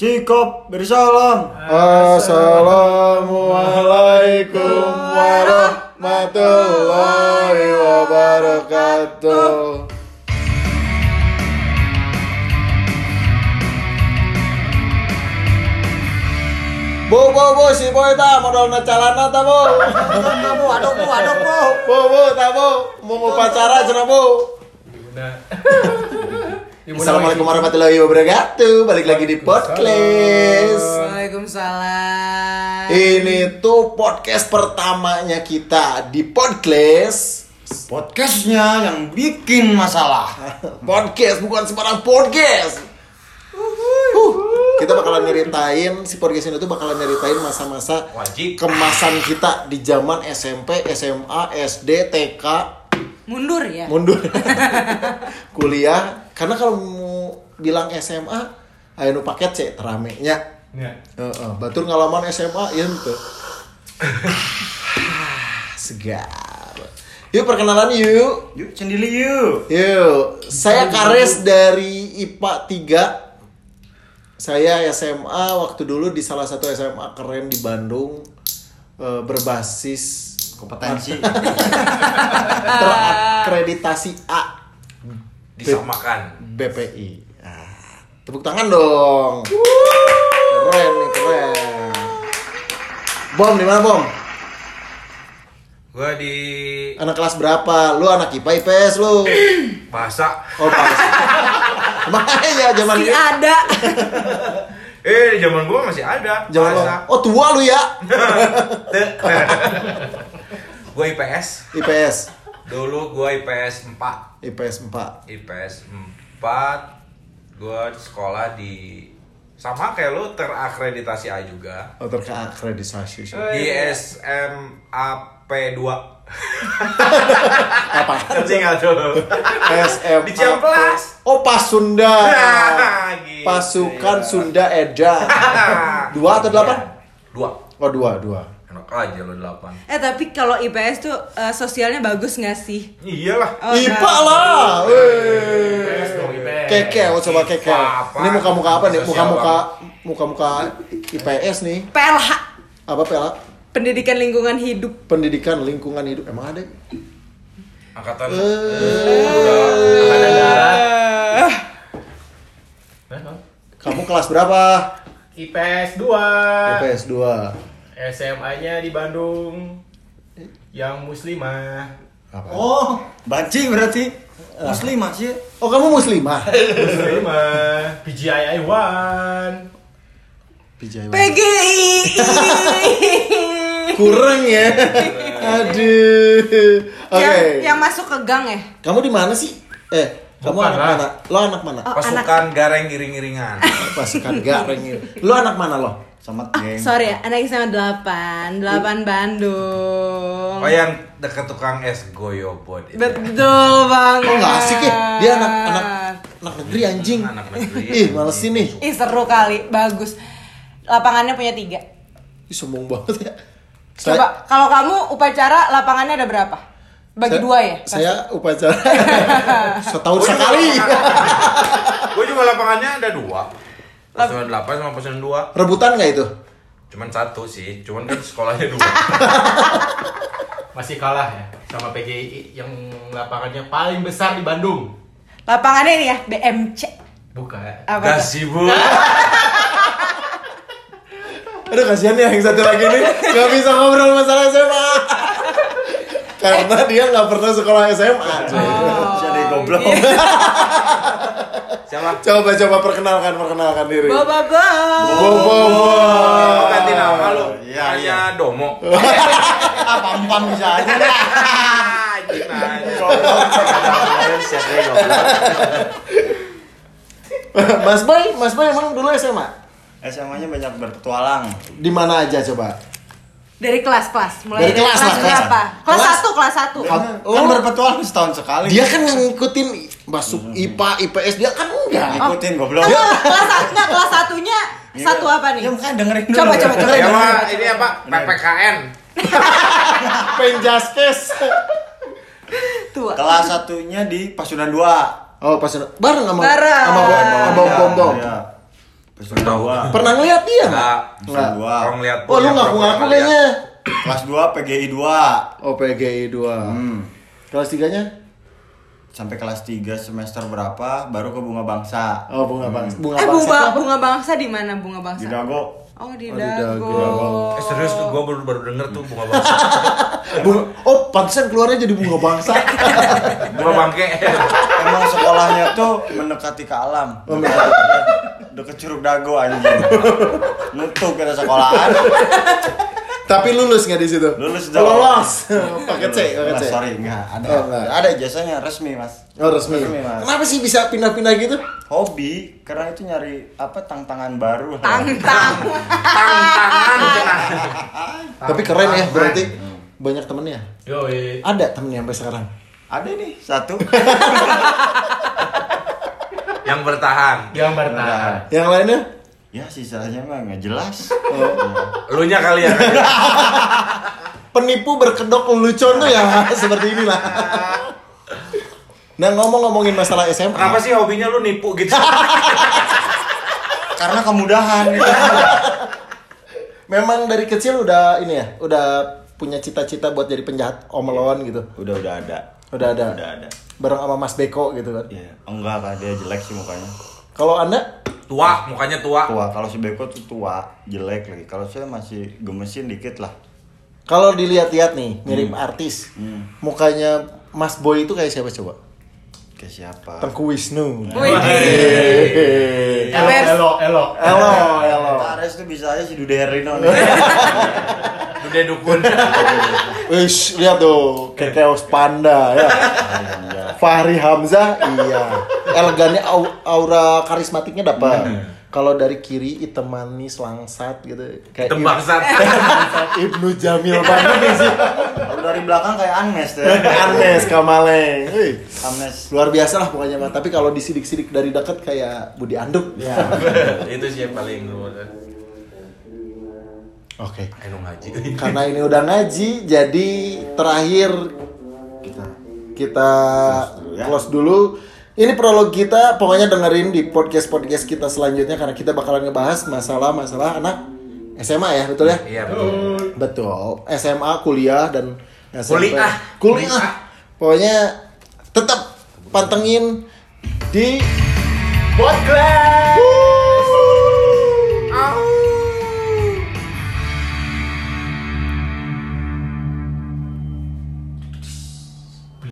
Sikap bersalam. Assalamualaikum warahmatullahi wabarakatuh. Bu, bu, bu, si boy ta modal na calana ta bu. Bu, aduk bu, aduk bu. Bu, bu, ta bu, mau mau pacara cenah bu. Assalamualaikum warahmatullahi wabarakatuh. Balik lagi di podcast. Waalaikumsalam. Ini tuh podcast pertamanya kita di podcast. Podcastnya yang bikin masalah. Podcast bukan sembarang podcast. Huh, kita bakalan nyeritain si podcast ini tuh bakalan nyeritain masa-masa Wajib. kemasan kita di zaman SMP, SMA, SD, TK, Mundur ya. mundur kuliah. Karena kalau mau bilang SMA, ayo nu paket cek teramenya. Ya. Heeh, batur ngalaman SMA ya tuh. Segar. Yuk perkenalan yuk. Yuk, cendili yuk. Yuk, saya Kares dari IPA 3. Saya SMA waktu dulu di salah satu SMA keren di Bandung eh, berbasis Kompetensi. terakreditasi A Disamakan. BPI. Ah, tepuk tangan dong. Keren nih, keren. Bom di mana, Bom? Gua di Anak kelas berapa? Lu anak IPA IPS lu. bahasa. Oh, pas. Makanya zaman Si ada. Eh, di zaman gua masih ada. Zaman lo. bahasa. Oh, tua lu ya. gua IPS. IPS. Dulu gua IPS 4. IPS 4. IPS 4 gua sekolah di sama kayak lu terakreditasi A juga. Oh, terakreditasi. Di SMAP 2. Apa? Nggak tuh? SM. Di Ciamplas. Oh, Pasunda. Gitu, Pasukan ya. Sunda Edan. Dua atau delapan? Dua. Oh, dua, dua. Enak aja lo delapan. Eh tapi kalau IPS tuh eh, sosialnya bagus nggak sih? Iyalah. Oh, IPA nah. lah. IPS dong. IPS. Keke, oh, coba keke. Ini muka-muka apa nih? Sosial Muka-muka muka-muka IPS nih. PLH. Apa Pela? Pendidikan lingkungan hidup. Pendidikan lingkungan hidup emang ada? Angkatan Eh, Kamu kelas berapa? IPS 2 IPS 2. SMA-nya di Bandung yang muslimah Apa? Oh, banci berarti. Muslimah sih. Oh, kamu muslimah? muslimah PGII 1 PJY. PGI. Kurang ya. Aduh. Oke. Yang, yang masuk ke gang ya? Kamu di mana sih? Eh, kamu Bukan anak lah. mana? Lo anak mana? Oh, pasukan gareng iring-iringan. Pasukan gareng. Lo anak mana lo? Sama Ah, geng. sorry ya, anak SMA 8, 8 Bandung. Oh yang deket tukang es goyobot itu. Betul banget. Oh nggak asik ya? Dia anak anak anak negeri anjing. Anak negeri. Ih, malesin nih. Ih seru kali, bagus. Lapangannya punya tiga. Ih, sombong banget ya. Coba, kalau kamu upacara lapangannya ada berapa? Bagi saya- dua ya? Saya upacara setahun sekali. Gua juga lapangannya ada dua. Pasukan 8 sama pasukan 2 Rebutan nggak itu? Cuman satu sih, cuman kan sekolahnya dua masih kalah ya sama PGI yang lapangannya paling besar di Bandung Lapangannya ini ya, BMC. bukan Apa Gak sibuk Aduh kasihan ya yang satu lagi nih nggak bisa ngobrol masalah SMA. Karena dia nggak pernah sekolah SMA. Jadi goblok. Siapa? Coba coba perkenalkan perkenalkan diri. Boba. Bo bo bo. Ganti nama lu Iya, Hanya iya. Domo Apa empam bisa aja dah. Mas Boy, Mas Boy emang dulu SMA? SMA-nya banyak berpetualang. Di mana aja coba? Dari kelas-kelas, mulai Dari kelas lah, kelas. berapa? Kelas Kelas. 1, kelas 1. Kan, Oh. kan berpetualang setahun sekali. Dia kan ngikutin masuk IPA, IPS dia kan enggak. ngikutin goblok. Enggak, kelas 1, enggak, kelas satunya satu apa nih? Ya makanya dengerin dulu. Coba, coba, coba. Ya mah ini apa? PPKN Penjaskes. Tua. Kelas satunya di Pasundan 2. Oh pas bareng sama Bareng. sama bom sama bom bom bom. Iya. Kelas dua. Pernah ngeliat dia nggak? Nggak. Nggak. Dua. Kalau ngeliat Oh lu ngaku-ngaku kayaknya. Kelas 2 PGI 2. Oh PGI 2 Hmm. Kelas 3 nya? Sampai kelas 3 semester berapa baru ke Bunga Bangsa. Oh bunga bangsa. Bunga Eh bangsa bunga bangsa di mana bunga bangsa? Di Dago. Oh di Oh, di Dago. Dago. Eh serius tuh gue baru baru denger tuh bunga bangsa. Bunga, oh pantesan keluarnya jadi bunga bangsa. bunga bangke. Emang sekolahnya tuh mendekati ke alam. Oh, Deket Curug Dago anjing. Nutup kita sekolahan. Tapi lulus nggak di situ? Lulus dong. Lolos. paket C, paket Nggak, C. sorry, enggak. Ada. Oh, nggak. Ada ijazahnya resmi, Mas. Oh resmi. Resmi, Mas. Kenapa sih bisa pindah-pindah gitu? Hobi, karena itu nyari apa tantangan baru. Tang-tang. Tapi keren ya berarti banyak temennya. Yoi. Ada temennya sampai sekarang. Ada nih satu. Yang bertahan. Yang bertahan. Yang lainnya? Ya sisanya mah nggak jelas. Lu nya kali ya. Penipu berkedok lelucon tuh ya seperti inilah. Nah ngomong-ngomongin masalah SMA. Kenapa sih hobinya lu nipu gitu? karena kemudahan gitu. Memang dari kecil udah ini ya, udah punya cita-cita buat jadi penjahat omelon gitu. Udah udah ada. Udah ada. Udah ada. Bareng sama Mas Beko gitu kan. Ya, enggak kan dia jelek sih mukanya. Kalau Anda Tua, mukanya tua. Tua, kalau si Beko tuh tua, jelek lagi. Kalau saya masih gemesin dikit lah. kalau dilihat-lihat nih, mirip artis. Hmm. Mukanya Mas Boy itu kayak siapa coba? Kayak siapa? Tengku Wisnu. Wih. Elok, elok. Halo, halo. Ares tuh bisa aja si Dude Herlino nih. Dude dukun. Wih, lihat tuh, kayak Chaos Panda ya. Fahri Hamzah, iya. Elegannya au- aura karismatiknya dapat. Kalau dari kiri hitam manis langsat gitu, kayak Hitam bangsat. Ibnu Jamil banget nih sih. Kalau dari belakang kayak Agnes tuh. Anes Kamaleng. Wih, Agnes. luar biasa lah pokoknya mah. Tapi kalau disidik-sidik dari dekat kayak Budi Anduk. Ya. Itu sih yang paling lu. Oke. Ayo ngaji. Karena ini udah ngaji, jadi terakhir Kita kita dulu ya. close dulu. Ini prolog kita, pokoknya dengerin di podcast-podcast kita selanjutnya karena kita bakalan ngebahas masalah-masalah anak SMA ya, betul ya? Iya betul. Betul. SMA, kuliah dan SMP. Kuliah. Kuliah. Pokoknya tetap pantengin di Podcast.